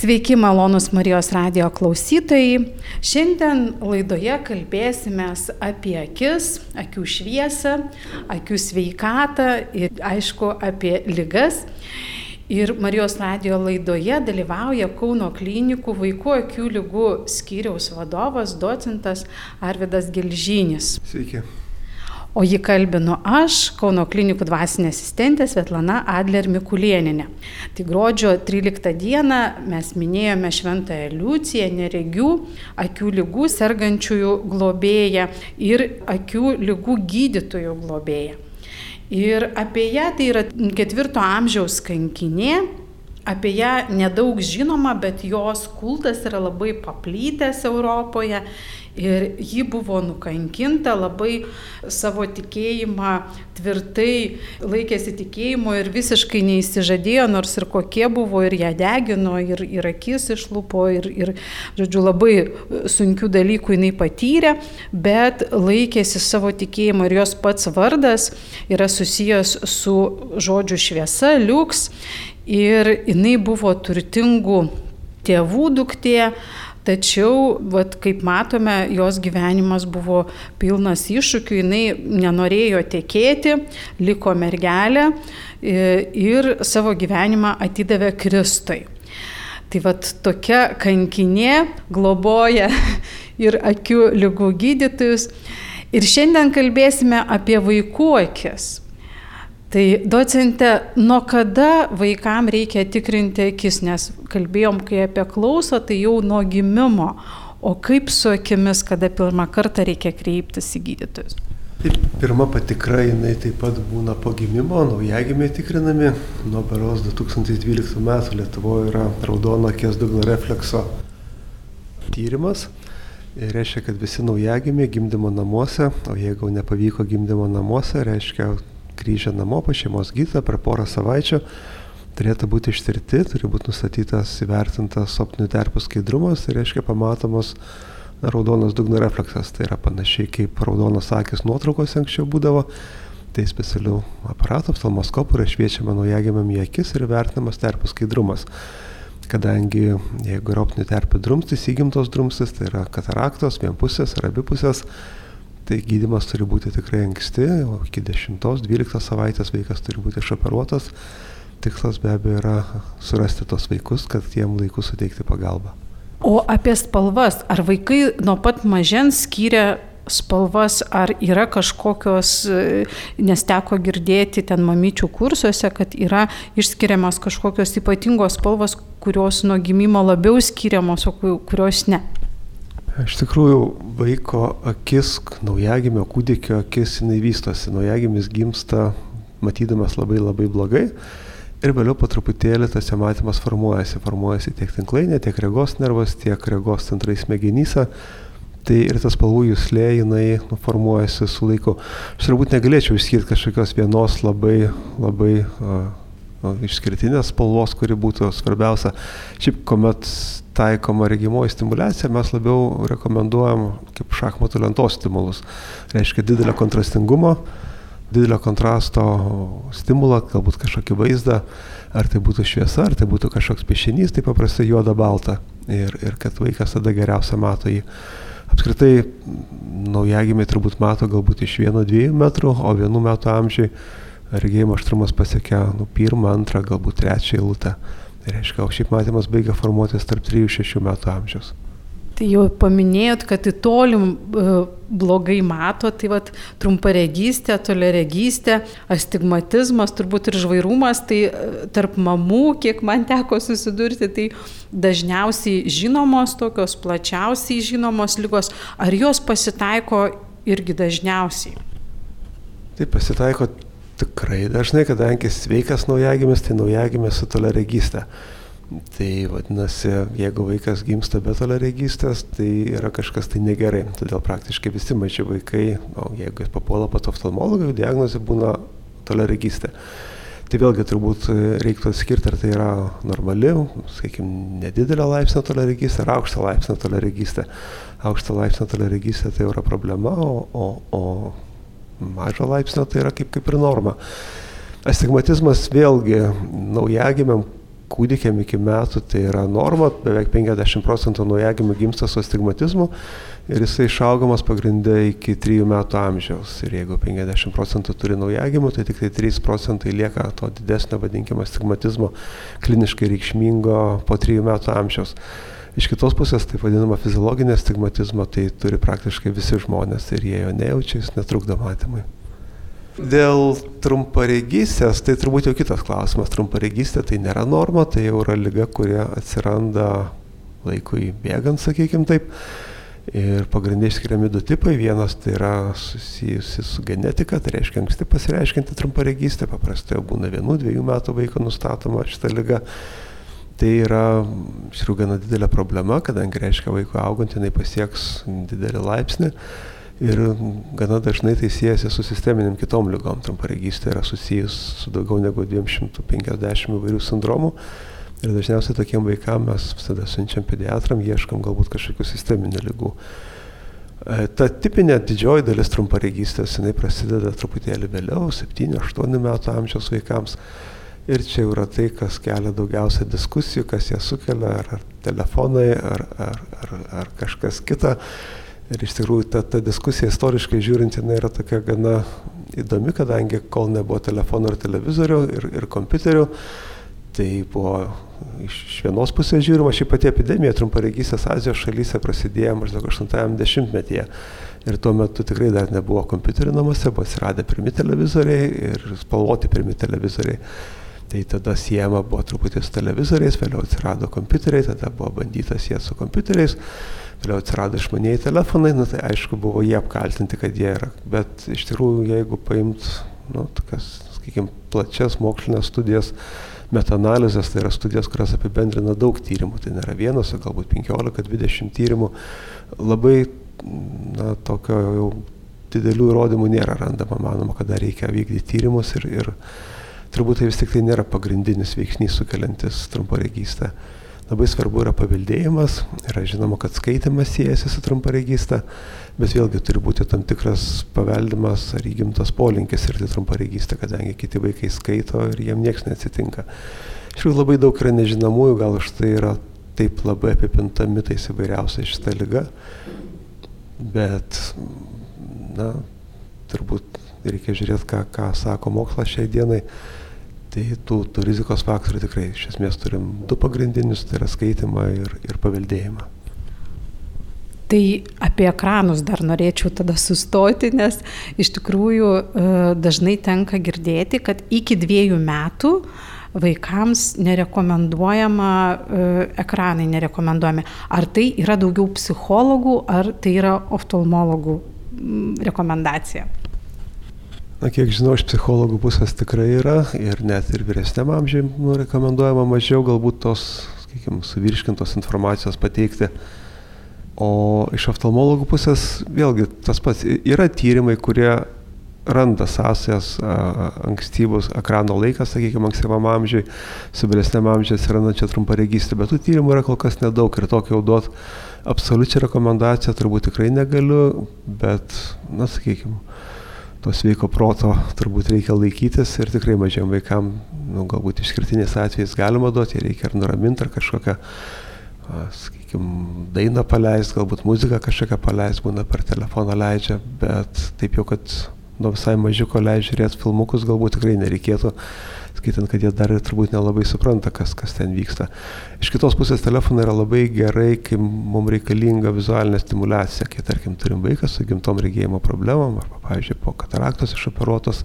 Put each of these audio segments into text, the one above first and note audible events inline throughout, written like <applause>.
Sveiki, malonus Marijos radio klausytojai. Šiandien laidoje kalbėsime apie akis, akių šviesą, akių sveikatą ir aišku apie lygas. Ir Marijos radio laidoje dalyvauja Kauno klinikų vaikų akių lygų skyriaus vadovas, docentas Arvidas Gelžynis. Sveiki. O jį kalbinu aš, Kauno klinikų dvasinė asistentė Svetlana Adler Mikulieninė. Tai gruodžio 13 dieną mes minėjome Šventąją Liuciją, neregių, akių lygų sergančiųjų globėją ir akių lygų gydytojų globėją. Ir apie ją tai yra ketvirto amžiaus kankinė, apie ją nedaug žinoma, bet jos kultas yra labai paplytęs Europoje Ir ji buvo nukankinta, labai savo tikėjimą tvirtai laikėsi tikėjimo ir visiškai neįsižadėjo, nors ir kokie buvo, ir ją degino, ir, ir akis išlupo, ir, ir, žodžiu, labai sunkių dalykų jinai patyrė, bet laikėsi savo tikėjimo ir jos pats vardas yra susijęs su žodžiu šviesa, liuks, ir jinai buvo turtingų tėvų duktė, Tačiau, vat, kaip matome, jos gyvenimas buvo pilnas iššūkių, jinai nenorėjo tekėti, liko mergelė e, ir savo gyvenimą atidavė Kristui. Tai vad tokia kankinė globoja <laughs> ir akių lygų gydytojus. Ir šiandien kalbėsime apie vaikų akis. Tai docente, nuo kada vaikam reikia tikrinti akis, nes kalbėjom, kai apie klausą, tai jau nuo gimimo, o kaip su akimis, kada pirmą kartą reikia kreiptis į gydytojus? Taip, pirma patikra jinai taip pat būna po gimimo, naujagimiai tikrinami. Nuo beros 2012 metų Lietuvoje yra raudono akies dugno reflekso tyrimas. Ir reiškia, kad visi naujagimiai gimdymo namuose, o jeigu nepavyko gimdymo namuose, reiškia, grįžę namo po šeimos gydytojo per porą savaičių turėtų būti ištirti, turi būti nustatytas įvertintas optinių terpių skaidrumas, tai reiškia pamatomos raudonas dugno refleksas, tai yra panašiai kaip raudonas akis nuotraukose anksčiau būdavo, tai specialių aparatų, oftalmoskopų yra šviečiama naujagimiam į akis ir vertinamas terpių skaidrumas. Kadangi jeigu yra optinių terpių drumstis, įgimtos drumstis, tai yra kataraktos, vienpusės ar abipusės, Tai gydimas turi būti tikrai anksti, o iki 10-12 savaitės vaikas turi būti išoperuotas. Tikslas be abejo yra surasti tos vaikus, kad jiem laiku suteikti pagalbą. O apie spalvas, ar vaikai nuo pat mažens skiria spalvas, ar yra kažkokios, nes teko girdėti ten mamyčių kursuose, kad yra išskiriamas kažkokios ypatingos spalvos, kurios nuo gimimo labiau skiriamos, o kurios ne. Iš tikrųjų, vaiko akis, naujagimio kūdikio akis, jinai vystosi. Naujagimis gimsta matydamas labai labai blogai ir vėliau po truputėlį tas matymas formuojasi. Formuojasi tiek tinklainė, tiek regos nervas, tiek regos centrai smegenyse. Tai ir tas spalvų jūslė, jinai nu, formuojasi su laiku. Aš turbūt negalėčiau išskirti kažkokios vienos labai, labai uh, nu, išskirtinės spalvos, kuri būtų svarbiausia. Šiaip, kuomet taikoma regimoji stimulacija, mes labiau rekomenduojam kaip šachmatų lentos stimulus. Reiškia didelio kontrastingumo, didelio kontrasto stimulą, galbūt kažkokį vaizdą, ar tai būtų šviesa, ar tai būtų kažkoks piešinys, tai paprastai juoda balta. Ir, ir kad vaikas tada geriausia mato jį. Apskritai, naujagimiai turbūt mato galbūt iš 1-2 metrų, o vienu metu amžiui regėjimo aštrumas pasiekia nu, pirmą, antrą, galbūt trečią eilutę. Tai reiškia, o šiaip matymas baigia formuotis tarp 3-6 metų amžiaus. Tai jau paminėjot, kad į tolim e, blogai mato, tai vad trumparegystė, toleregystė, astigmatizmas, turbūt ir žvairumas, tai e, tarp mamų, kiek man teko susidurti, tai dažniausiai žinomos tokios, plačiausiai žinomos lygos, ar jos pasitaiko irgi dažniausiai? Tai pasitaiko Tikrai dažnai, kadangi sveikas naujagimis, tai naujagimis su toleregystė. Tai vadinasi, jeigu vaikas gimsta be toleregystės, tai yra kažkas tai negerai. Todėl praktiškai visi maži vaikai, o jeigu jis papuola pat oftalmologą, diagnozė būna toleregystė. Tai vėlgi turbūt reiktų atskirti, ar tai yra normali, sakykime, nedidelio laipsnio toleregystė ar aukšto laipsnio toleregystė. Aukšto laipsnio toleregystė tai yra problema, o, o, o mažo laipsnio tai yra kaip, kaip ir norma. Astigmatizmas vėlgi naujagimiam kūdikiam iki metų tai yra norma, beveik 50 procentų naujagimių gimsta su astigmatizmu ir jisai išaugamas pagrindė iki 3 metų amžiaus. Ir jeigu 50 procentų turi naujagimių, tai tik tai 3 procentai lieka to didesnio, vadinkime, astigmatizmo kliniškai reikšmingo po 3 metų amžiaus. Iš kitos pusės, taip vadinama fiziologinė astigmatizma, tai turi praktiškai visi žmonės ir jie jo nejaučia, jis netrukdo matymui. Dėl trumparegystės, tai turbūt jau kitas klausimas. Trumparegystė tai nėra norma, tai jau yra lyga, kurie atsiranda laikui bėgant, sakykime taip. Ir pagrindiniai skiriami du tipai. Vienas tai yra susijusi su genetika, tai reiškia anksti pasireiškinti trumparegystė, paprastai jau būna vienu, dviejų metų vaiko nustatoma šitą lygą. Tai yra iš tikrųjų gana didelė problema, kadangi reiškia vaiko augant jinai pasieks didelį laipsnį ir gana dažnai tai siejasi su sisteminėm kitom lygom. Trumparegystė yra susijus su daugiau negu 250 įvairių sindromų. Ir dažniausiai tokiem vaikam mes visada siunčiam pediatram, ieškam galbūt kažkokių sisteminių lygų. E, ta tipinė didžioji dalis trumparegystės, jinai prasideda truputėlį vėliau, 7-8 metų amžiaus vaikams. Ir čia yra tai, kas kelia daugiausia diskusijų, kas ją sukelia, ar, ar telefonai, ar, ar, ar, ar kažkas kita. Ir iš tikrųjų ta, ta diskusija istoriškai žiūrint, jinai yra tokia gana įdomi, kadangi kol nebuvo telefonų ir televizorių ir, ir kompiuterių, tai buvo iš vienos pusės žiūrima, ši pati epidemija trumparegystės Azijos šalyse prasidėjo maždaug 80-metyje. Ir tuo metu tikrai dar nebuvo kompiuterių namuose, buvo atsiradę pirmi televizoriai ir spalvoti pirmi televizoriai. Tai tada siejama buvo truputį su televizoriais, vėliau atsirado kompiuteriai, tada buvo bandyta sieti su kompiuteriais. Vėliau atsirado išmanieji telefonai, nu, tai aišku buvo jie apkaltinti, kad jie yra. Bet iš tikrųjų, jeigu paimt, nu, tokias, sakykime, plačias mokslinės studijas, metanalizės, tai yra studijos, kurios apibendrina daug tyrimų, tai nėra vienas, o galbūt 15-20 tyrimų, labai, na, tokio jau didelių įrodymų nėra randama, manoma, kad dar reikia vykdyti tyrimus ir, ir turbūt tai vis tik tai nėra pagrindinis veiksnys sukeliantis trumparegystę. Labai svarbu yra paveldėjimas, yra žinoma, kad skaitimas siejasi su trumparegystė, bet vėlgi turi būti tam tikras paveldimas ar įgimtas polinkis ir tai trumparegystė, kadangi kiti vaikai skaito ir jiem niekas neatsitinka. Iš tikrųjų labai daug yra nežinomųjų, gal už tai yra taip labai apipinta mitais įvairiausia šitą lygą, bet, na, turbūt reikia žiūrėti, ką, ką sako mokslas šiai dienai. Tai tų, tų rizikos faktorių tikrai iš esmės turim du pagrindinius, tai yra skaitimą ir, ir paveldėjimą. Tai apie ekranus dar norėčiau tada sustoti, nes iš tikrųjų e, dažnai tenka girdėti, kad iki dviejų metų vaikams nerekomenduojama, e, ekranai nerekomenduojami. Ar tai yra daugiau psichologų, ar tai yra oftalmologų rekomendacija? Na, kiek žinau, iš psichologų pusės tikrai yra ir net ir vyresniam amžiai nu, rekomenduojama mažiau galbūt tos, sakykime, suvirškintos informacijos pateikti. O iš oftalmologų pusės vėlgi tas pats yra tyrimai, kurie randa sąsajas ankstyvus ekrano laikas, sakykime, ankstyvam amžiui, su vėlesniam amžiui atsirandančia trumparegystė, bet tų tyrimų yra kol kas nedaug ir tokio jau duot absoliučią rekomendaciją turbūt tikrai negaliu, bet, na, sakykime, to sveiko proto turbūt reikia laikytis ir tikrai mažiem vaikam, nu, galbūt išskirtiniais atvejais galima duoti, reikia ar nuraminti, ar kažkokią, sakykime, dainą paleisti, galbūt muziką kažkokią paleisti, būna per telefoną leidžia, bet taip jau, kad nuo visai mažiuko leidžia žiūrėti filmukus, galbūt tikrai nereikėtų skaitant, kad jie dar ir turbūt nelabai supranta, kas, kas ten vyksta. Iš kitos pusės telefonai yra labai gerai, kai mums reikalinga vizualinė stimulacija, kai tarkim turim vaiką su gimtom regėjimo problemom, arba, pavyzdžiui, po kataraktos išoperuotos,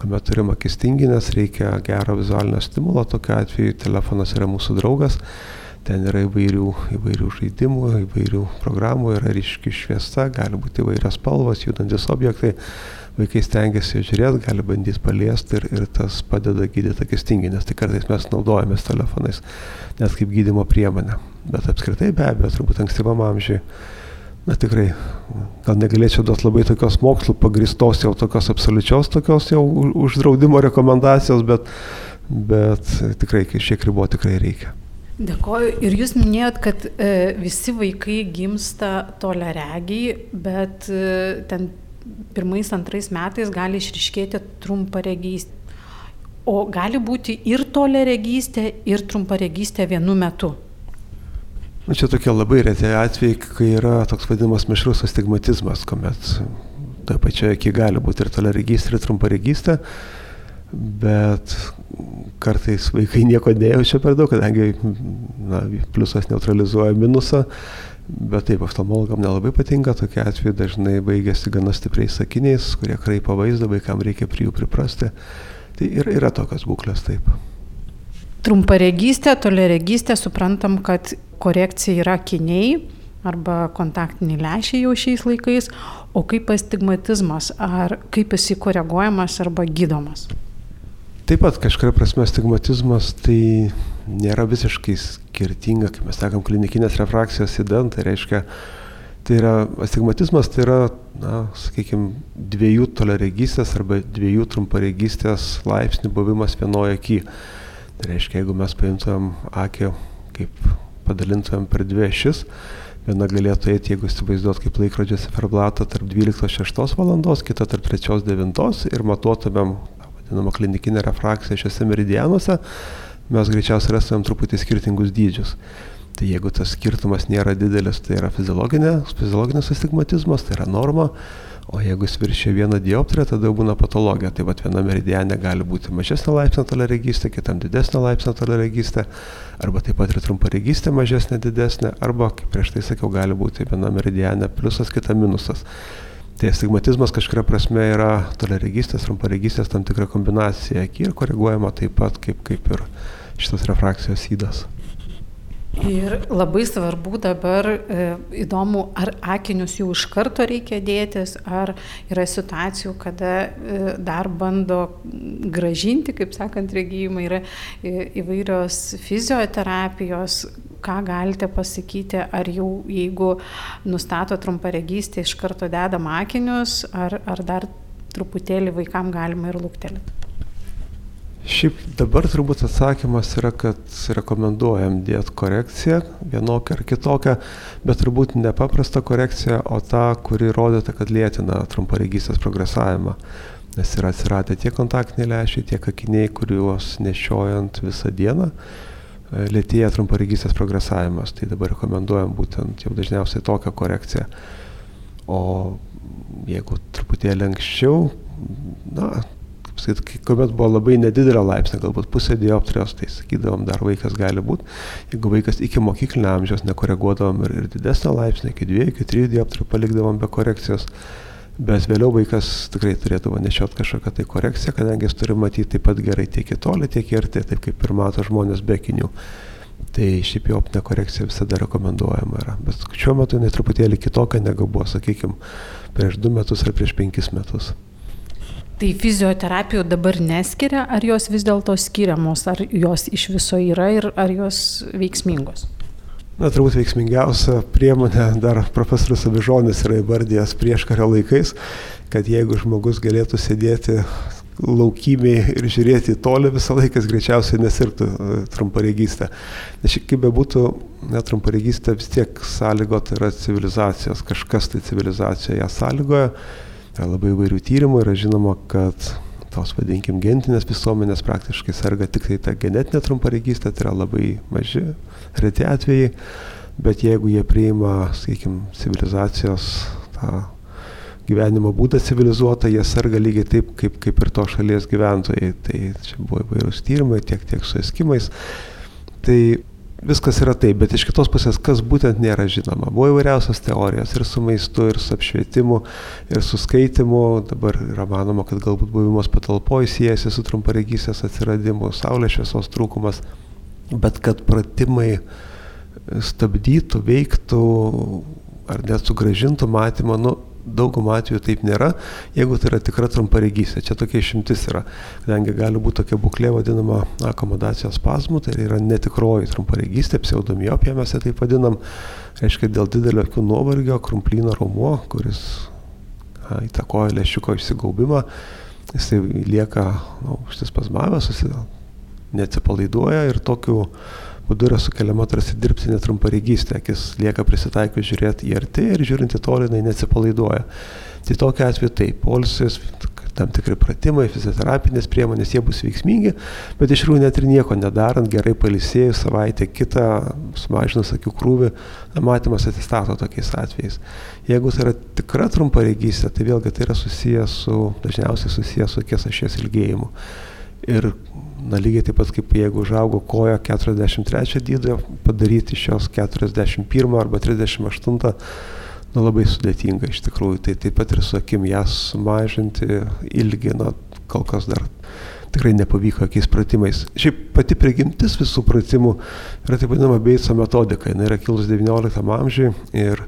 kuomet turim akis tinginės, reikia gero vizualinio stimulo, tokiu atveju telefonas yra mūsų draugas. Ten yra įvairių, įvairių žaidimų, įvairių programų, yra ryški šviesa, gali būti įvairios spalvos, judantis objektai vaikai stengiasi žiūrėti, gali bandyti paliesti ir, ir tas padeda gydyti akis tinginės. Tai kartais mes naudojamės telefonais net kaip gydimo priemonę. Bet apskritai be abejo, turbūt ankstyvam amžiui, na tikrai, gal negalėčiau duoti labai tokios mokslų pagristos, jau tokios absoliučios, tokios jau uždraudimo rekomendacijos, bet, bet tikrai šiek ribo tikrai reikia. Dėkoju. Ir jūs minėjot, kad e, visi vaikai gimsta toleregiai, bet e, ten pirmais, antrais metais gali išriškėti trumparegystė. O gali būti ir toleregystė, ir trumparegystė vienu metu. Na, čia tokie labai reti atvejai, kai yra toks vadinamas mišrus astigmatizmas, kuomet toje pačioje akį gali būti ir toleregystė, ir trumparegystė, bet kartais vaikai nieko nejaučia per daug, kadangi na, pliusas neutralizuoja minusą, bet taip, oftalmologam nelabai patinka, tokie atvejai dažnai baigėsi gana stipriais sakiniais, kurie kraipo vaizdą, vaikam reikia prie jų priprasti. Tai yra, yra tokios būklės taip. Trumparegystė, toleregystė, suprantam, kad korekcija yra kiniai arba kontaktiniai lešiai jau šiais laikais, o kaip astigmatizmas, ar kaip jis įkoreguojamas arba gydomas? Taip pat kažkuria prasme astigmatizmas tai nėra visiškai skirtinga, kaip mes sakom, klinikinės refrakcijos įdant, tai reiškia, tai yra astigmatizmas, tai yra, na, sakykime, dviejų toleregystės arba dviejų trumparegystės laipsnių buvimas vienoje akyje. Tai reiškia, jeigu mes paimtumėm akį, kaip padalintumėm per dvi ašis, viena galėtų eiti, jeigu įsivaizduot kaip laikrodžio ciferblatą, tarp 12-6 valandos, kita tarp 3-9 ir matuotumėm, vadinamą klinikinę refrakciją šiuose meridianuose, mes greičiausiai rastumėm truputį skirtingus dydžius. Tai jeigu tas skirtumas nėra didelis, tai yra fiziologinis astigmatizmas, tai yra norma, O jeigu jis viršia vieną dioptriją, tada būna patologija. Tai vat viena meridiane gali būti mažesnė laipsnio toleregystė, kitam didesnė laipsnio toleregystė, arba taip pat ir trumparegystė mažesnė, didesnė, arba, kaip prieš tai sakiau, gali būti viena meridiane pliusas, kita minusas. Tai astigmatizmas kažkuria prasme yra toleregystės, trumparegystės tam tikra kombinacija, ir koreguojama taip pat kaip, kaip ir šitas refrakcijos įdas. Ir labai svarbu dabar e, įdomu, ar akinius jau iš karto reikia dėtis, ar yra situacijų, kada e, dar bando gražinti, kaip sakant, regėjimai, yra e, įvairios fizioterapijos, ką galite pasakyti, ar jau jeigu nustato trumparegystę, iš karto dedam akinius, ar, ar dar truputėlį vaikam galima ir lūktelėti. Šiaip dabar turbūt atsakymas yra, kad rekomenduojam dėti korekciją, vienokią ar kitokią, bet turbūt ne paprastą korekciją, o tą, kuri rodyta, kad lėtina trumparegystės progresavimą. Nes yra atsiradę tiek kontaktiniai lešiai, tiek akiniai, kuriuos nešiojant visą dieną lėtėja trumparegystės progresavimas. Tai dabar rekomenduojam būtent jau dažniausiai tokią korekciją. O jeigu truputėlį anksčiau, na, sakyt, kuomet buvo labai nedidelė laipsnė, galbūt pusė dioptrijos, tai sakydavom, dar vaikas gali būti. Jeigu vaikas iki mokyklinio amžiaus nekoreguodavom ir, ir didesnę laipsnę, iki 2, iki 3 dioptrijų palikdavom be korekcijos, bet vėliau vaikas tikrai turėtų nešiot kažkokią tai korekciją, kadangi jis turi matyti taip pat gerai tiek į tolį, tiek į arti, taip kaip ir mato žmonės be kinių. Tai šiaip jau optinė korekcija visada rekomenduojama yra. Bet šiuo metu jinai truputėlį kitokia negu buvo, sakykime, prieš du metus ar prieš penkis metus. Tai fizioterapijų dabar neskiria, ar jos vis dėlto skiriamos, ar jos iš viso yra ir ar jos veiksmingos? Na, turbūt veiksmingiausia priemonė dar profesorius Abižonis yra įvardėjęs prieš kario laikais, kad jeigu žmogus galėtų sėdėti laukymėje ir žiūrėti į tolį visą laiką, jis greičiausiai nesirgtų e, trumparegystę. Nes šiaip kaip bebūtų, netrumparegystė vis tiek sąlygota yra civilizacijos, kažkas tai civilizacijoje ją sąlygoja Yra labai įvairių tyrimų, yra žinoma, kad tos, vadinkim, gentinės visuomenės praktiškai serga tik tai ta genetinė trumparegystė, tai yra labai maži, reti atvejai, bet jeigu jie priima, sakykim, civilizacijos tą gyvenimo būdą civilizuotą, jie serga lygiai taip, kaip, kaip ir to šalies gyventojai. Tai čia buvo įvairūs tyrimai, tiek, tiek su eskimais. Tai viskas yra taip, bet iš kitos pusės, kas būtent nėra žinoma. Buvo įvairiausios teorijos ir su maistu, ir su apšvietimu, ir su skaitimu. Dabar yra manoma, kad galbūt buvimas patalpoje siejasi su trumparegysės atsiradimu, saulės šviesos trūkumas, bet kad pratimai stabdytų, veiktų ar net sugražintų matymą, nu, daugumą atvejų taip nėra, jeigu tai yra tikra trumparegystė. Čia tokia išimtis yra, kadangi gali būti tokia būklė vadinama akomodacijos spazmų, tai yra netikroji trumparegystė, pseudomiopija mes ją taip vadinam, reiškia dėl didelio akių nuovargio, krumplyno raumuo, kuris a, įtakoja lėšiuko išsigaubimą, jisai lieka nu, užsispazmavęs, neatsipalaiduoja ir tokiu būdu yra sukeliama tarsi dirbtinė trumparegystė, akis lieka prisitaiko žiūrėti į arti ir žiūrint į tolį, jinai neatsipalaiduoja. Tai tokia atveju taip, polisis, tam tikri pratimai, fizioterapinės priemonės, jie bus veiksmingi, bet iš tikrųjų net ir nieko nedarant, gerai palisėjus savaitę kitą, sumažinus akių krūvį, matymas atsistato tokiais atvejais. Jeigu tai yra tikra trumparegystė, tai vėlgi tai yra susijęs su, dažniausiai susijęs su akies ašies ilgėjimu. Ir na, lygiai taip pat kaip jeigu užaugo koja 43 dydžio, padaryti iš jos 41 arba 38 nu, labai sudėtinga iš tikrųjų. Tai taip pat ir su akim jas sumažinti ilgi, na, kol kas dar tikrai nepavyko jokiais pratimais. Šiaip pati prigimtis visų pratimų yra taip vadinama Beitso metodika. Jis yra kilus XIX amžiui ir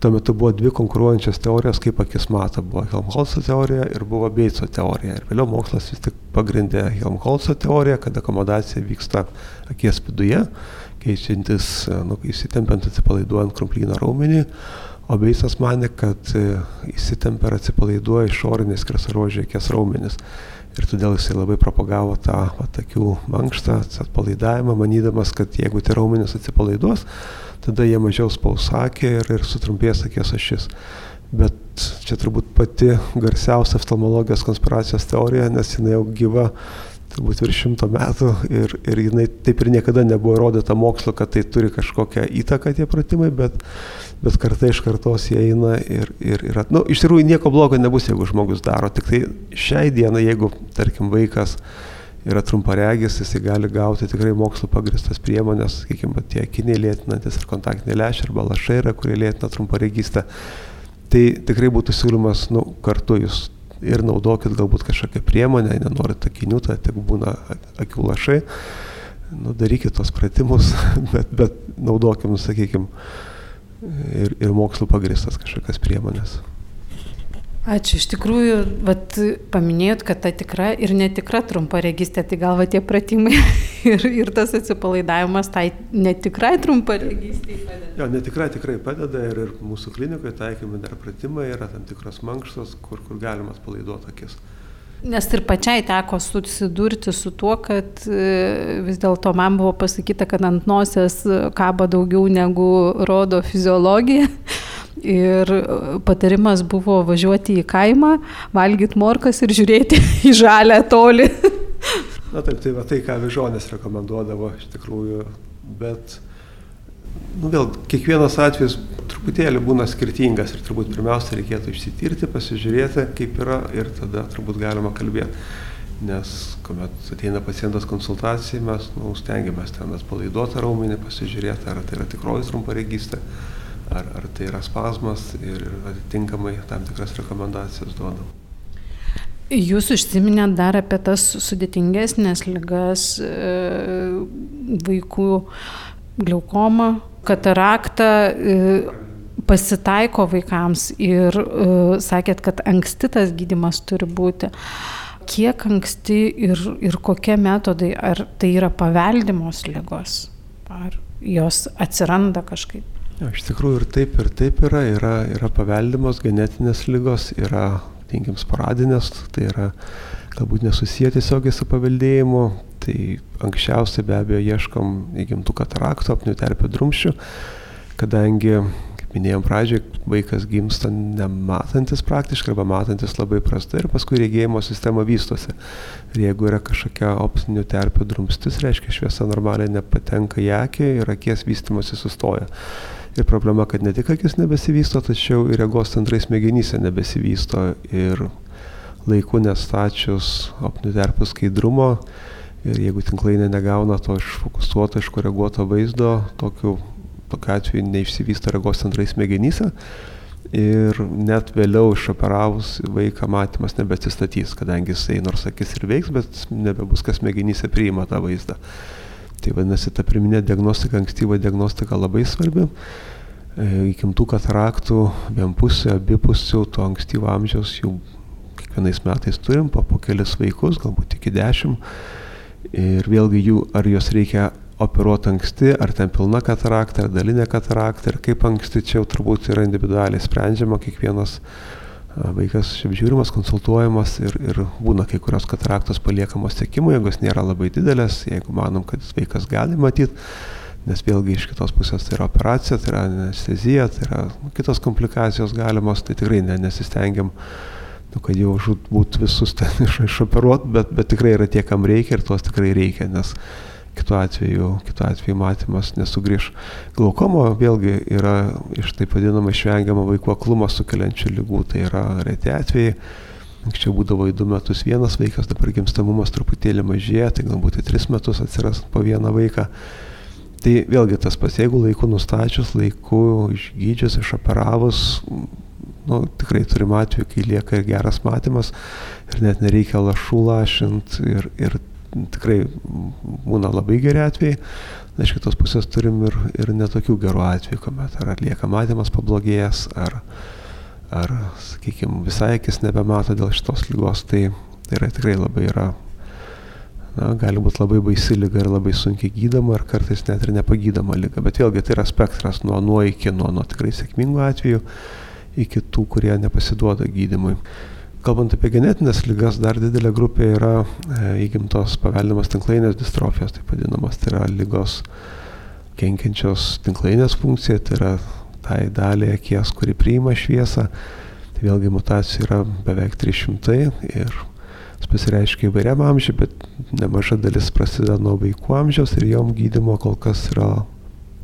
tuo metu buvo dvi konkuruojančios teorijos, kaip akis mato. Buvo Helmholtzo teorija ir buvo Beitso teorija. Ir vėliau mokslas vis tik pagrindė Helmholtzo teoriją, kad akomodacija vyksta akies viduje, keičiantis, nu, įsitempiant atsipalaiduojant krumplyną raumenį o Beisas manė, kad e, įsitempia ir atsipalaiduoja išorinės skersaruožė akies raumenis. Ir todėl jisai labai propagavo tą atakių mankštą, atpalaidavimą, manydamas, kad jeigu tie raumenys atsipalaiduos, tada jie mažiau spausakė ir, ir sutrumpės akies ašis. Bet čia turbūt pati garsiausia oftalmologijos konspiracijos teorija, nes jinai jau gyva turbūt virš šimto metų ir, ir jinai taip ir niekada nebuvo įrodyta mokslo, kad tai turi kažkokią įtaką tie pratimai, bet, bet kartai iš kartos jie eina ir, ir, ir nu, iš tikrųjų nieko blogo nebus, jeigu žmogus daro, tik tai šiai dienai, jeigu, tarkim, vaikas yra trumparegis, jisai gali gauti tikrai mokslo pagristas priemonės, sakykime, tie akiniai lėtinantis ir kontaktiniai lęšiai arba lašai yra, kurie lėtina trumparegystę. Tai tikrai būtų siūlymas, nu, kartu jūs ir naudokit galbūt kažkokią priemonę, nenorit akinių, tai tik būna akių lašai, nu, darykit tos pratimus, <laughs> bet, bet naudokim, sakykim, ir, ir mokslo pagristas kažkokias priemonės. Ačiū. Iš tikrųjų, vat, paminėjot, kad ta tikra ir netikra trumpa registė, tai gal va tie pratimai <laughs> ir, ir tas atsipalaidavimas tai netikrai trumpa registė padeda. Jo, netikrai tikrai padeda ir, ir mūsų klinikoje taikomi dar pratimai, yra tam tikros mankštos, kur, kur galima atpalaiduoti akis. Nes ir pačiai teko susidurti su tuo, kad e, vis dėlto man buvo pasakyta, kad ant nosies kaba daugiau negu rodo fiziologija. Ir e, patarimas buvo važiuoti į kaimą, valgyti morkas ir žiūrėti <laughs> į žalę toli. Na taip, tai va tai, ką Vižonės rekomenduodavo iš tikrųjų, bet, nu vėl, kiekvienas atvejis truputėlį būna skirtingas ir turbūt pirmiausia reikėtų išsitirti, pasižiūrėti, kaip yra ir tada turbūt galima kalbėti. Nes kuomet ateina pacientas konsultacijai, mes nu, stengiamės ten atpalaiduoti raumenį, pasižiūrėti, ar tai yra tikroji trumparegystė ar, ar tai yra spazmas ir atitinkamai tam tikras rekomendacijas duodam. Jūs užsiminėt dar apie tas sudėtingesnės ligas e, vaikų glaukomą, kataraktą. E, pasitaiko vaikams ir uh, sakėt, kad anksti tas gydimas turi būti. Kiek anksti ir, ir kokie metodai, ar tai yra paveldimos lygos, ar jos atsiranda kažkaip? Iš tikrųjų ir taip, ir taip yra. Yra, yra paveldimos genetinės lygos, yra, tinkim, sporadinės, tai yra galbūt nesusiję tiesiogiai su paveldėjimu. Tai anksčiausiai be abejo ieškom įgimtų kataraktų, apnių terpio drumščių, kadangi, kaip minėjom pradžioje, vaikas gimsta nematantis praktiškai arba matantis labai prastai ir paskui regėjimo sistema vystosi. Ir jeigu yra kažkokia optinių terpio drumstis, reiškia šviesa normaliai nepatenka į akį ir akies vystimosi sustoja. Ir problema, kad ne tik akis nebesivysto, tačiau ir regos centrai smegenyse nebesivysto. Ir laiku nestačius optinių terpių skaidrumo ir jeigu tinklainė negauna to išfokusuoto, iškoreguoto vaizdo, tokiu, tokiu atveju neišsivysto regos centrai smegenyse. Ir net vėliau išoperavus vaiką matymas nebeatsistatys, kadangi jisai nors akis ir veiks, bet nebebus kas smegenyse priima tą vaizdą. Tai vadinasi, ta priminė diagnostika, ankstyva diagnostika labai svarbi. E, įkimtų kataraktų vienpusių, abipusių, to ankstyvo amžiaus jau kiekvienais metais turim, po, po kelis vaikus, galbūt iki dešimt. Ir vėlgi jų, ar juos reikia operuoti anksti, ar ten pilna katarakta, ar dalinė katarakta, ir kaip anksti čia jau turbūt yra individualiai sprendžiama kiekvienas vaikas apžiūrimas, konsultuojamas ir, ir būna kai kurios kataraktos paliekamos sekimui, jeigu jos nėra labai didelės, jeigu manom, kad vaikas gali matyti, nes vėlgi iš kitos pusės tai yra operacija, tai yra anestezija, tai yra nu, kitos komplikacijos galimos, tai tikrai ne, nesistengiam, nu, kad jau būt visus ten <laughs> iš, išoperuot, bet, bet tikrai yra tie, kam reikia ir tuos tikrai reikia, nes kitu atveju, kitu atveju matymas nesugrįž. Glaukomo vėlgi yra iš taip vadinamo išvengiamo vaikų aklumo sukeliančių lygų, tai yra reti atvejai. Anksčiau būdavo į du metus vienas vaikas, dabar gimstamumas truputėlį mažėja, tai galbūt į tris metus atsiras po vieną vaiką. Tai vėlgi tas pats, jeigu laiku nustačius, laiku išgydžius, išoperavus, nu, tikrai turim atveju, kai lieka ir geras matymas ir net nereikia lašų lašint ir, ir tikrai būna labai geri atvejai. Na, iš kitos pusės turim ir, ir netokių gerų atvejų, kuomet ar lieka matymas pablogėjęs, ar, ar sakykime, visai akis nebemato dėl šitos lygos, tai, tai yra tikrai labai yra na, gali būti labai baisi lyga ir labai sunkiai gydoma ir kartais net ir nepagydoma lyga. Bet vėlgi tai yra spektras nuo nuo iki, nuo, nuo tikrai sėkmingų atvejų iki tų, kurie nepasiduoda gydimui. Kalbant apie genetinės lygas, dar didelė grupė yra e, įgimtos paveldimas tinklainės distrofijos, taip vadinamas, tai yra lygos kenkiančios tinklainės funkcija, tai yra tai daliai akies, kuri priima šviesą. Tai vėlgi mutacijų yra beveik 300 ir pasireiškia įvairiam amžiui, bet nemaža dalis prasideda nuo vaikų amžiaus ir jom gydimo kol kas yra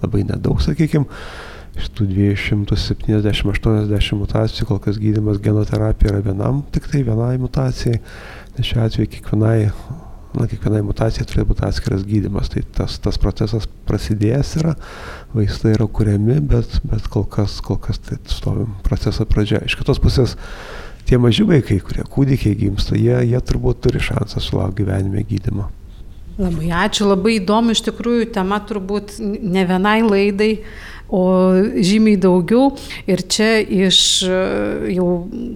labai nedaug, sakykime. Iš tų 270-80 mutacijų kol kas gydimas genoterapija yra vienam, tik tai vienai mutacijai, nes šiuo atveju kiekvienai, na, kiekvienai mutacijai turėtų būti atskiras gydimas. Tai tas, tas procesas prasidėjęs yra, vaistai yra kuriami, bet, bet kol kas, kol kas tai stovim proceso pradžia. Iš kitos pusės, tie maži vaikai, kurie kūdikiai gimsta, jie, jie turbūt turi šansą sulaukti gyvenime gydimo. Labai ačiū, labai įdomu, iš tikrųjų tema turbūt ne vienai laidai, o žymiai daugiau. Ir čia iš jau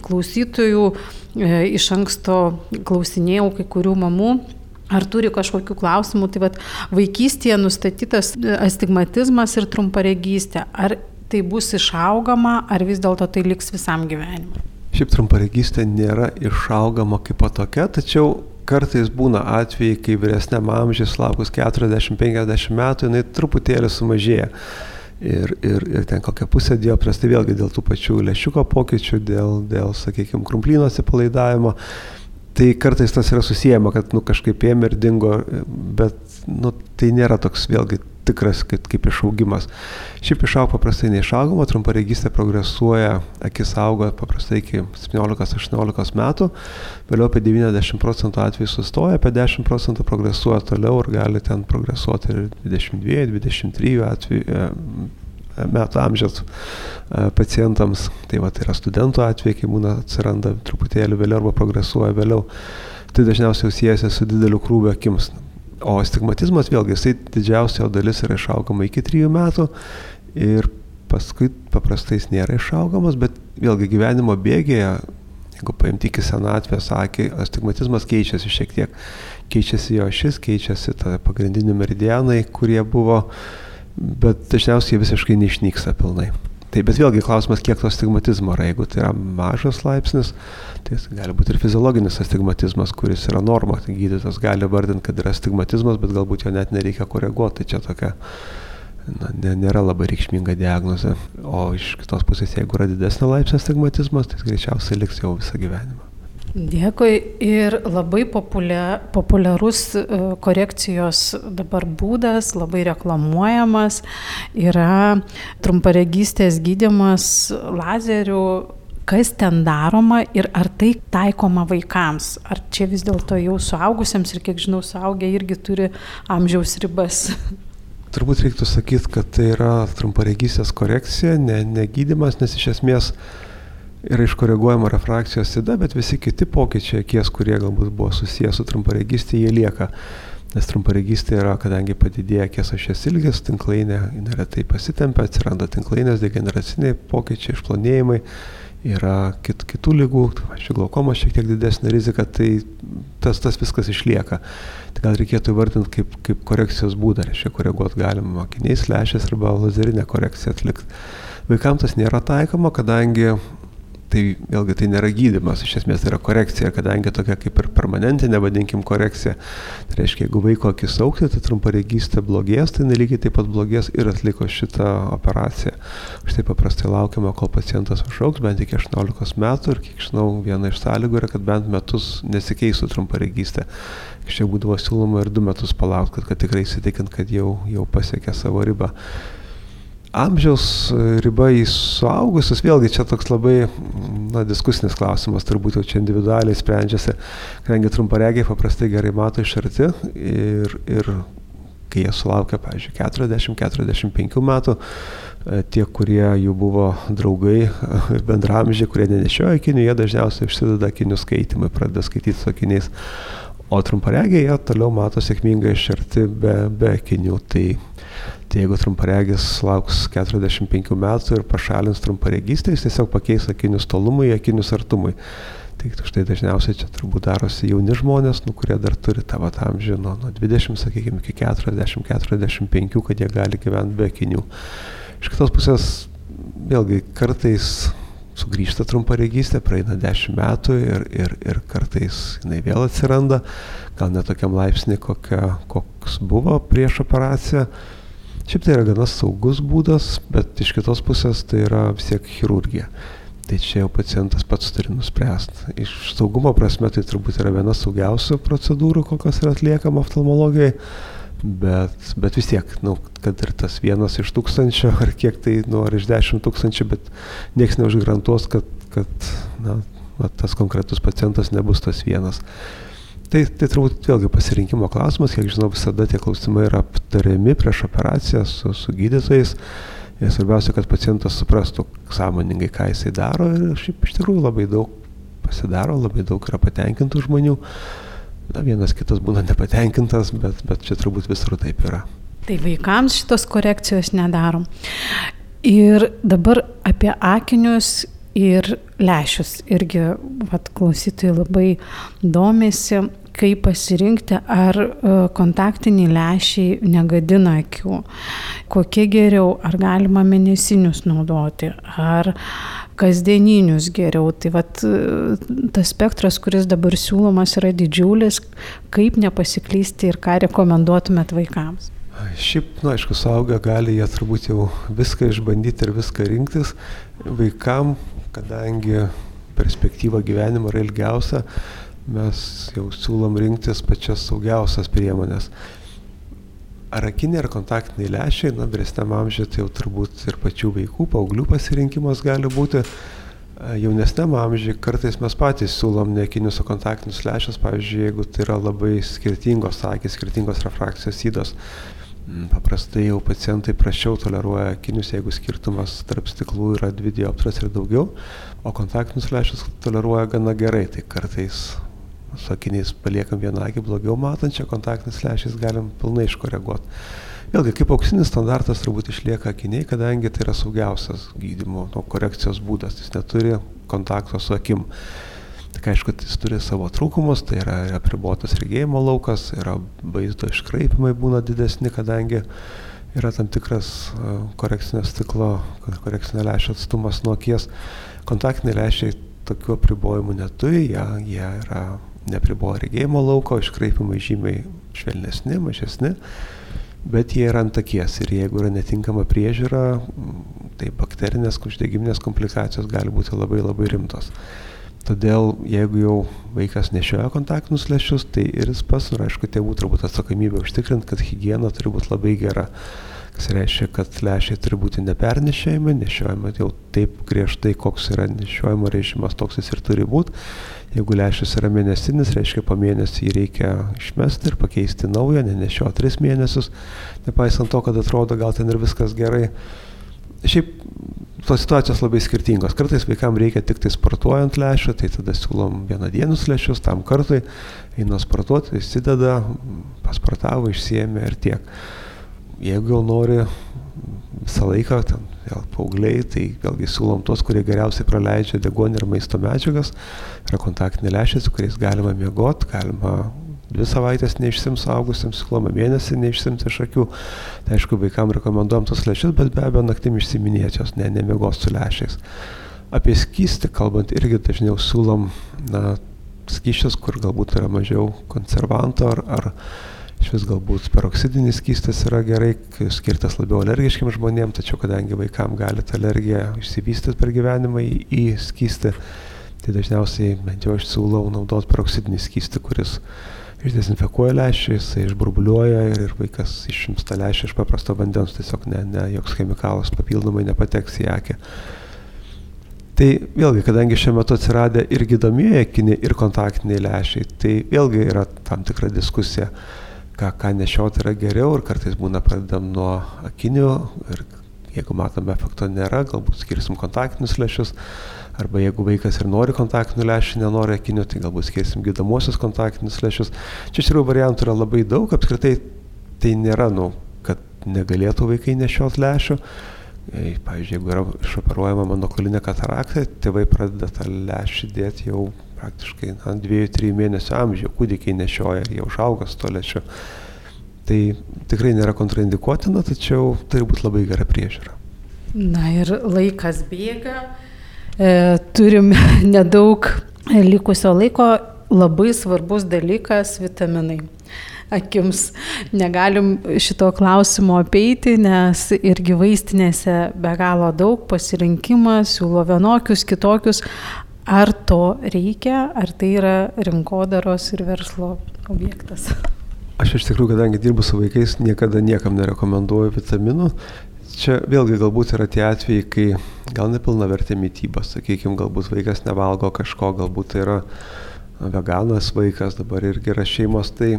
klausytojų e, iš anksto klausinėjau kai kurių mamų. Ar turi kažkokių klausimų, tai vad vaikystėje nustatytas astigmatizmas ir trumparegystė, ar tai bus išaugama, ar vis dėlto tai liks visam gyvenimui? Šiaip trumparegystė nėra išaugama kaip tokia, tačiau kartais būna atvejai, kai vyresniam amžiui sulaukus 40-50 metų jinai truputėlį sumažėja. Ir, ir, ir ten kokią pusę dioptrijos, tai vėlgi dėl tų pačių lešiuko pokyčių, dėl, dėl sakykime, krumplino atsipalaidavimo. Tai kartais tas yra susijęma, kad nu, kažkaip ėmė ir dingo, bet nu, tai nėra toks vėlgi tikras kaip, kaip išaugimas. Šiaip išaugo paprastai neišaugoma, trumparegystė progresuoja, akis auga paprastai iki 17-18 metų, vėliau apie 90 procentų atvejų sustoja, apie 10 procentų progresuoja toliau ir gali ten progresuoti ir 22-23 atvejų e, metų amžiaus e, pacientams. Tai va, tai yra studentų atvejai, kai būna atsiranda truputėlį vėliau arba progresuoja vėliau. Tai dažniausiai siejasi su dideliu krūvio akims. O stigmatizmas vėlgi, jisai didžiausia dalis yra išaugama iki 3 metų ir paskui paprastai jis nėra išaugamas, bet vėlgi gyvenimo bėgėje, jeigu paimti iki senatvės akį, astigmatizmas keičiasi šiek tiek. Keičiasi jo šis, keičiasi pagrindiniai meridianai, kurie buvo, bet dažniausiai visiškai neišnyksta pilnai. Tai bet vėlgi klausimas, kiek to stigmatizmo yra. Jeigu tai yra mažas laipsnis, tai gali būti ir fiziologinis astigmatizmas, kuris yra norma. Tai gydytas gali vardinti, kad yra astigmatizmas, bet galbūt jo net nereikia koreguoti. Tai čia tokia na, nėra labai reikšminga diagnozė. O iš kitos pusės, jeigu yra didesnio laipsnio astigmatizmas, tai greičiausiai liks jau visą gyvenimą. Dėkui. Ir labai populiarus e, korekcijos dabar būdas, labai reklamuojamas, yra trumparegystės gydimas lazerių. Kas ten daroma ir ar tai taikoma vaikams, ar čia vis dėlto jau suaugusiems ir kiek žinau, suaugę irgi turi amžiaus ribas. Turbūt reiktų sakyti, kad tai yra trumparegystės korekcija, ne, ne gydimas, nes iš esmės yra iškoreguojama refrakcijos sida, bet visi kiti pokyčiai akies, kurie galbūt buvo susijęs su trumparegystė, jie lieka. Nes trumparegystė yra, kadangi padidėja akies ašies ilgis, tinklainė neretai pasitempia, atsiranda tinklainės degeneraciniai pokyčiai, išplonėjimai, yra kit, kitų lygų, pavyzdžiui, glaukomos šiek tiek didesnė rizika, tai tas, tas viskas išlieka. Tai gal reikėtų įvardinti kaip, kaip korekcijos būdą, reiškia koreguoti galima akiniais, lešės arba lazerinę korekciją atlikti. Vaikams tas nėra taikoma, kadangi tai vėlgi tai nėra gydimas, iš esmės tai yra korekcija, kadangi tokia kaip ir permanentinė, vadinkim, korekcija. Tai reiškia, jeigu vaiko akis aukti, tai trumparegystė blogės, tai nelygiai taip pat blogės ir atliko šitą operaciją. Štai paprastai laukiama, kol pacientas užauks bent iki 18 metų ir, kiek žinau, viena iš sąlygų yra, kad bent metus nesikeistų trumparegystė. Čia būdavo siūloma ir du metus palaukti, kad, kad tikrai įsitikint, kad jau, jau pasiekė savo ribą. Amžiaus riba į suaugusius, vėlgi čia toks labai na, diskusinis klausimas, turbūt jau čia individualiai sprendžiasi, kadangi trumparegiai paprastai gerai mato iš arti ir, ir kai jie sulaukia, pavyzdžiui, 40-45 metų, e, tie, kurie jų buvo draugai, <laughs> bendramžiai, kurie nenešiojo akinių, jie dažniausiai užsideda akinių skaitimui, pradeda skaityti su akiniais, o trumparegiai jie toliau mato sėkmingai iš arti be, be akinių. Tai Tai jeigu trumparegis lauks 45 metų ir pašalins trumparegystę, jis tiesiog pakeis akinius tolumui akinius artumui. Tai štai dažniausiai čia turbūt darosi jauni žmonės, nu, kurie dar turi vat amžių nuo, nuo 20, sakykime, iki 40-45, kad jie gali gyventi be akinių. Iš kitos pusės, vėlgi, kartais sugrįžta trumparegystė, praeina 10 metų ir, ir, ir kartais jinai vėl atsiranda, gal netokiam laipsnį, kokia, koks buvo prieš operaciją Šiaip tai yra gana saugus būdas, bet iš kitos pusės tai yra vis tiek chirurgija. Tai čia jau pacientas pats turi nuspręsti. Iš saugumo prasme tai turbūt yra viena saugiausių procedūrų, kokios yra atliekama oftalmologijai, bet, bet vis tiek, nu, kad ir tas vienas iš tūkstančio, <laughs> ar kiek tai, nu, ar iš dešimt tūkstančių, bet nieks neužgarantuos, kad, kad na, tas konkretus pacientas nebus tas vienas. Tai, tai turbūt vėlgi pasirinkimo klausimas, kiek žinau, visada tie klausimai yra aptariami prieš operaciją su, su gydytojais. Ir svarbiausia, kad pacientas suprastų sąmoningai, ką jisai daro ir šiaip iš tikrųjų labai daug pasidaro, labai daug yra patenkintų žmonių. Na, vienas kitas būna nepatenkintas, bet, bet čia turbūt visur taip yra. Tai vaikams šitos korekcijos nedarom. Ir dabar apie akinius ir lešius. Irgi vat, klausytojai labai domisi, kaip pasirinkti, ar e, kontaktiniai lešiai negadina akių, kokie geriau, ar galima mėnesinius naudoti, ar kasdieninius geriau. Tai vat, tas spektras, kuris dabar siūlomas, yra didžiulis, kaip nepasiklysti ir ką rekomenduotumėt vaikams. Šiaip, nu, aišku, suaugę gali jie turbūt jau viską išbandyti ir viską rinktis. Vaikam, kadangi perspektyva gyvenimo yra ilgiausia, mes jau siūlom rinktis pačias saugiausias priemonės. Ar akiniai ar kontaktiniai lešiai, na, vyresniam amžiui tai jau turbūt ir pačių vaikų, paauglių pasirinkimas gali būti. Jaunesniam amžiui kartais mes patys siūlom ne akinius, o kontaktinius lešius, pavyzdžiui, jeigu tai yra labai skirtingos akis, skirtingos refrakcijos įdos. Paprastai jau pacientai prašiau toleruoja akinius, jeigu skirtumas tarp stiklų yra dvi dioptras ir daugiau, o kontaktinius lešius toleruoja gana gerai, tai kartais su akiniais paliekam vieną akį blogiau matančią, kontaktinis lęšis galim pilnai iškoreguoti. Vėlgi, kaip auksinis standartas turbūt išlieka akiniai, kadangi tai yra saugiausias gydimo nu, korekcijos būdas, jis neturi kontakto su akim. Tik aišku, jis turi savo trūkumus, tai yra apribotas regėjimo laukas, yra vaizdo iškraipimai būna didesni, kadangi yra tam tikras korekcinio stiklo, korekcinio lęšio atstumas nuo akies. Kontaktiniai lęšiai tokių apribojimų neturi, jie, jie yra nepriboja regėjimo lauko, iškraipimai žymiai švelnesni, mažesni, bet jie yra ant akies ir jeigu yra netinkama priežiūra, tai bakterinės uždegiminės komplikacijos gali būti labai labai rimtos. Todėl jeigu jau vaikas nešioja kontaktinius lešius, tai ir jis pas, ir aišku, tėvų turbūt atsakomybė užtikrinti, kad hygiena turi būti labai gera. Kas reiškia, kad lešiai turi būti nepernešėjami, nešiojami jau taip griežtai, koks yra nešiojimo režimas, toks jis ir turi būti. Jeigu lęšis yra mėnesinis, reiškia po mėnesį jį reikia išmesti ir pakeisti naują, nenešio tris mėnesius, nepaisant to, kad atrodo gal ten ir viskas gerai. Šiaip tos situacijos labai skirtingos. Kartais vaikams reikia tik tai sportuojant lęšį, tai tada siūlom vienadienius lęšius tam kartui, eina sportuoti, įsideda, pasportavo, išsiemė ir tiek. Jeigu jau nori visą laiką, ten vėl paaugliai, tai vėlgi siūlom tos, kurie geriausiai praleidžia degonį ir maisto medžiagas, yra kontaktiniai lęšiai, su kuriais galima miegoti, galima dvi savaitės neišsims augusiems, siūloma mėnesį neišsimti iš akių. Tai aišku, vaikams rekomenduojam tos lęšius, bet be abejo naktim išsiminėčios, ne, nemiegos su lęšiais. Apie skystį kalbant irgi dažniau siūlom na, skyščius, kur galbūt yra mažiau konservanto ar, ar iš vis galbūt peroksidinis skystis yra gerai, skirtas labiau alergiškiam žmonėm, tačiau kadangi vaikam gali ta alergija išsivystyti per gyvenimą į, į skystį, tai dažniausiai bent jau aš siūlau naudoti peroksidinį skystį, kuris išdezinfekuoja lęšį, jisai išburbuliuoja ir, ir vaikas išimsta lęšį iš paprasto vandens, tiesiog ne, ne joks chemikalas papildomai nepateks į akį. Tai vėlgi, kadangi šiuo metu atsiradė ir gydomieji akiniai, ir kontaktiniai lęšiai, tai vėlgi yra tam tikra diskusija, ką, ką nešioti yra geriau ir kartais būna pradedam nuo akinių ir jeigu matome efekto nėra, galbūt skirsim kontaktinius lęšius, arba jeigu vaikas ir nori kontaktinių lęšių, nenori akinių, tai galbūt skirsim gydomosius kontaktinius lęšius. Čia iš tikrųjų variantų yra labai daug, apskritai tai nėra, nu, kad negalėtų vaikai nešiot lęšių. Pavyzdžiui, jeigu yra išoperuojama monokolinė katarakta, tėvai pradeda tą lęšį dėti jau praktiškai ant 2-3 mėnesių amžiaus, kūdikiai nešioja ir jau užauga su to lęšiu. Tai tikrai nėra kontraindikuotina, tačiau turi būti labai gera priežiūra. Na ir laikas bėga, e, turim <laughs> nedaug likusio laiko, labai svarbus dalykas - vitaminai akims. Negalim šito klausimo apeiti, nes irgi vaistinėse be galo daug pasirinkimas, siūlo vienokius, kitokius. Ar to reikia, ar tai yra rinkodaros ir verslo objektas? Aš iš tikrųjų, kadangi dirbu su vaikais, niekada niekam nerekomenduoju vitaminų. Čia vėlgi galbūt yra tie atvejai, kai gal nepilna vertė mytyba, sakykime, galbūt vaikas nevalgo kažko, galbūt tai yra veganas vaikas, dabar irgi yra šeimos, tai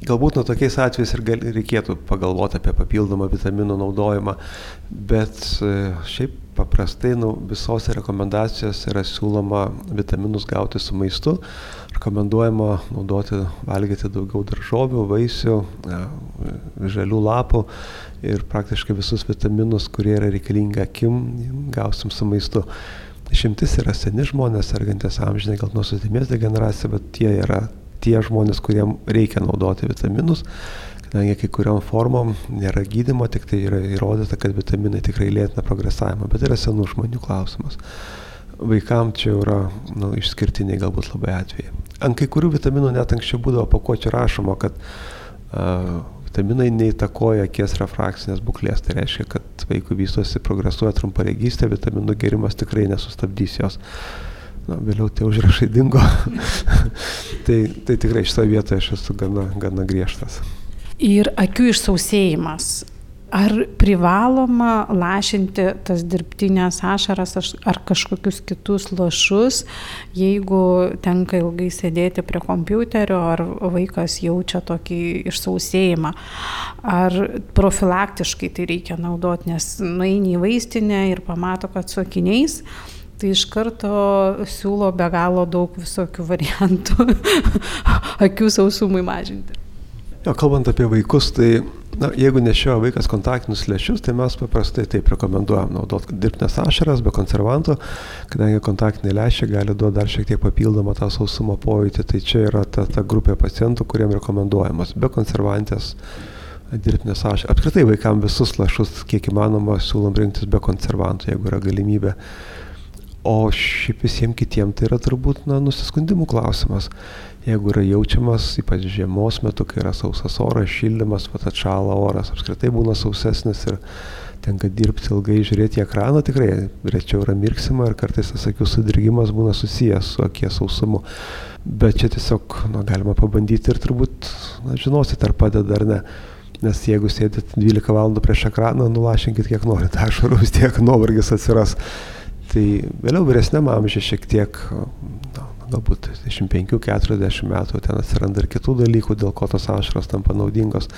Galbūt nuo tokiais atvejais ir gal, reikėtų pagalvoti apie papildomą vitaminų naudojimą, bet e, šiaip paprastai nu, visose rekomendacijose yra siūloma vitaminus gauti su maistu. Rekomenduojama naudoti, valgyti daugiau daržovių, vaisių, ja, žalių lapų ir praktiškai visus vitaminus, kurie yra reikalingi akim, gausim su maistu. Išimtis yra seni žmonės, sergantis amžinai gal nuo susidėmės degeneracija, bet tie yra tie žmonės, kuriem reikia naudoti vitaminus, kadangi kai kuriam formom nėra gydimo, tik tai yra įrodyta, kad vitaminai tikrai lėtina progresavimą, bet yra senų žmonių klausimas. Vaikam čia yra nu, išskirtiniai galbūt labai atvejai. Ant kai kurių vitaminų net anksčiau būdavo pakuočių rašoma, kad uh, vitaminai neįtakoja akies refrakcinės būklės. Tai reiškia, kad vaikų vystosi, progresuoja trumparegystė, vitaminų gerimas tikrai nesustabdys jos. Uh, na, vėliau tie užrašai dingo. <laughs> tai, tai tikrai šitoje vietoje aš esu gana, gana griežtas. Ir akių išsausėjimas. Ar privaloma lašinti tas dirbtinės ašaras ar kažkokius kitus lašus, jeigu tenka ilgai sėdėti prie kompiuterio, ar vaikas jaučia tokį išsausėjimą, ar profilaktiškai tai reikia naudoti, nes nueini į vaistinę ir pamato, kad su akiniais tai iš karto siūlo be galo daug visokių variantų <laughs> akių sausumui mažinti. Jo, kalbant apie vaikus, tai na, jeigu nešioja vaikas kontaktinius lėšius, tai mes paprastai taip rekomenduojam naudoti dirbtinės ašaras be konservantų, kadangi kontaktiniai lėšiai gali duoti dar šiek tiek papildomą tą sausumo pojūtį, tai čia yra ta, ta grupė pacientų, kuriem rekomenduojamas be konservantės dirbtinės ašaras. Apskritai vaikams visus lašus, kiek įmanoma, siūlom rinktis be konservantų, jeigu yra galimybė. O šiaip visiems kitiems tai yra turbūt na, nusiskundimų klausimas. Jeigu yra jaučiamas, ypač žiemos metu, kai yra sausas oras, šildymas, pat atšala oras, apskritai būna sausesnis ir tenka dirbti ilgai, žiūrėti į ekraną, tikrai rečiau yra mirksima ir kartais tas akių sudirgimas būna susijęs su akies sausumu. Bet čia tiesiog na, galima pabandyti ir turbūt na, žinosit, ar padeda ar ne. Nes jeigu sėdit 12 valandų prieš ekraną, nulašinkit kiek norite, ašarų vis tiek nuovargis atsiras. Tai vėliau vyresniam amžiui šiek tiek, na, galbūt 25-40 metų ten atsiranda ir kitų dalykų, dėl ko tos ašaros tampa naudingos.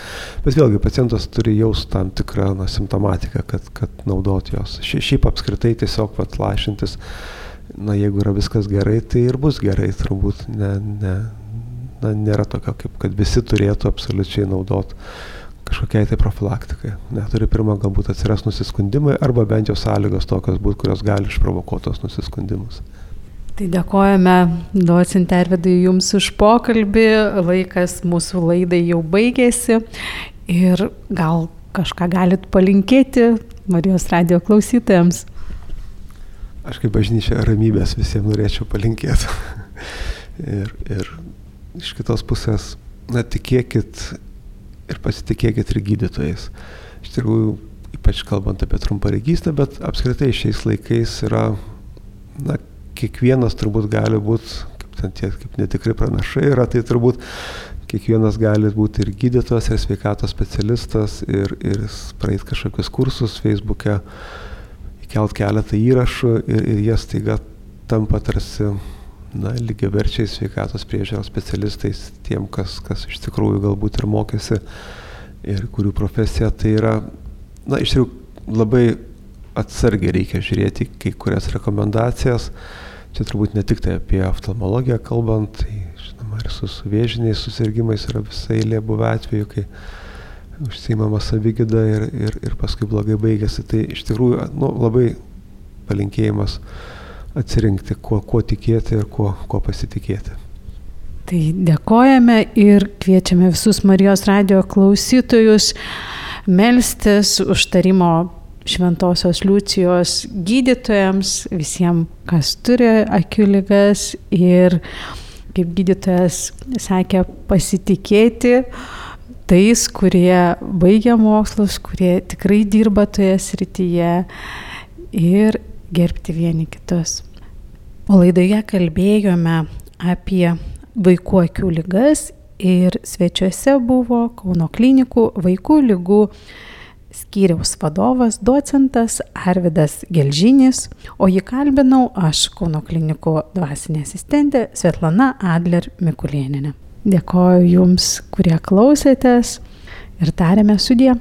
Bet vėlgi pacientas turi jaus tam tikrą na, simptomatiką, kad, kad naudoti jos. Šiaip apskritai tiesiog pat lašintis, na jeigu yra viskas gerai, tai ir bus gerai, turbūt ne, ne, na, nėra tokio, kaip kad visi turėtų absoliučiai naudoti kažkokiai tai profilaktikai. Ne, turi pirmą galbūt atsiras nusiskundimai arba bent jau sąlygos tokios būtų, kurios gali išprovokuoti tos nusiskundimus. Tai dėkojame docent Ervidai Jums už pokalbį, laikas mūsų laidai jau baigėsi ir gal kažką galit palinkėti Marijos radio klausytojams. aš kaip bažnyčia ramybės visiems norėčiau palinkėti. <laughs> ir, ir iš kitos pusės, na, tikėkit ir pasitikėkit ir gydytojais. Iš tikrųjų, ypač kalbant apie trumparegystę, bet apskritai šiais laikais yra, na, kiekvienas turbūt gali būti, kaip ten tie, kaip netikri pranašai yra, tai turbūt kiekvienas gali būti ir gydytojas, ir sveikatos specialistas, ir, ir praeit kažkokius kursus Facebook'e, įkelt keletą įrašų ir, ir jie staiga tampa tarsi na, lygiaverčiai sveikatos priežiūros specialistais tiem, kas, kas iš tikrųjų galbūt ir mokėsi ir kurių profesija tai yra, na, iš tikrųjų labai atsargiai reikia žiūrėti kai kurias rekomendacijas. Čia turbūt ne tik tai apie oftalmologiją kalbant, tai žinoma ir su, su vėžiniais susirgymais yra visai eilė buvę atveju, kai užsimama savygyda ir, ir, ir paskui blogai baigėsi. Tai iš tikrųjų nu, labai palinkėjimas atsirinkti, kuo, kuo tikėti ir kuo, kuo pasitikėti. Tai dėkojame ir kviečiame visus Marijos radio klausytojus melstis užtarimo Šventojios Liucijos gydytojams, visiems, kas turi akių lygas ir, kaip gydytojas sakė, pasitikėti tais, kurie baigia mokslus, kurie tikrai dirba toje srityje ir gerbti vieni kitus. O laidoje kalbėjome apie vaikų akių lygas ir svečiuose buvo Kauno klinikų vaikų lygų skyriaus vadovas, docentas Arvidas Gelžinis, o jį kalbinau aš Kauno klinikų dvasinė asistentė Svetlana Adler Mikulieninė. Dėkoju Jums, kurie klausėtės ir tarėme sudė.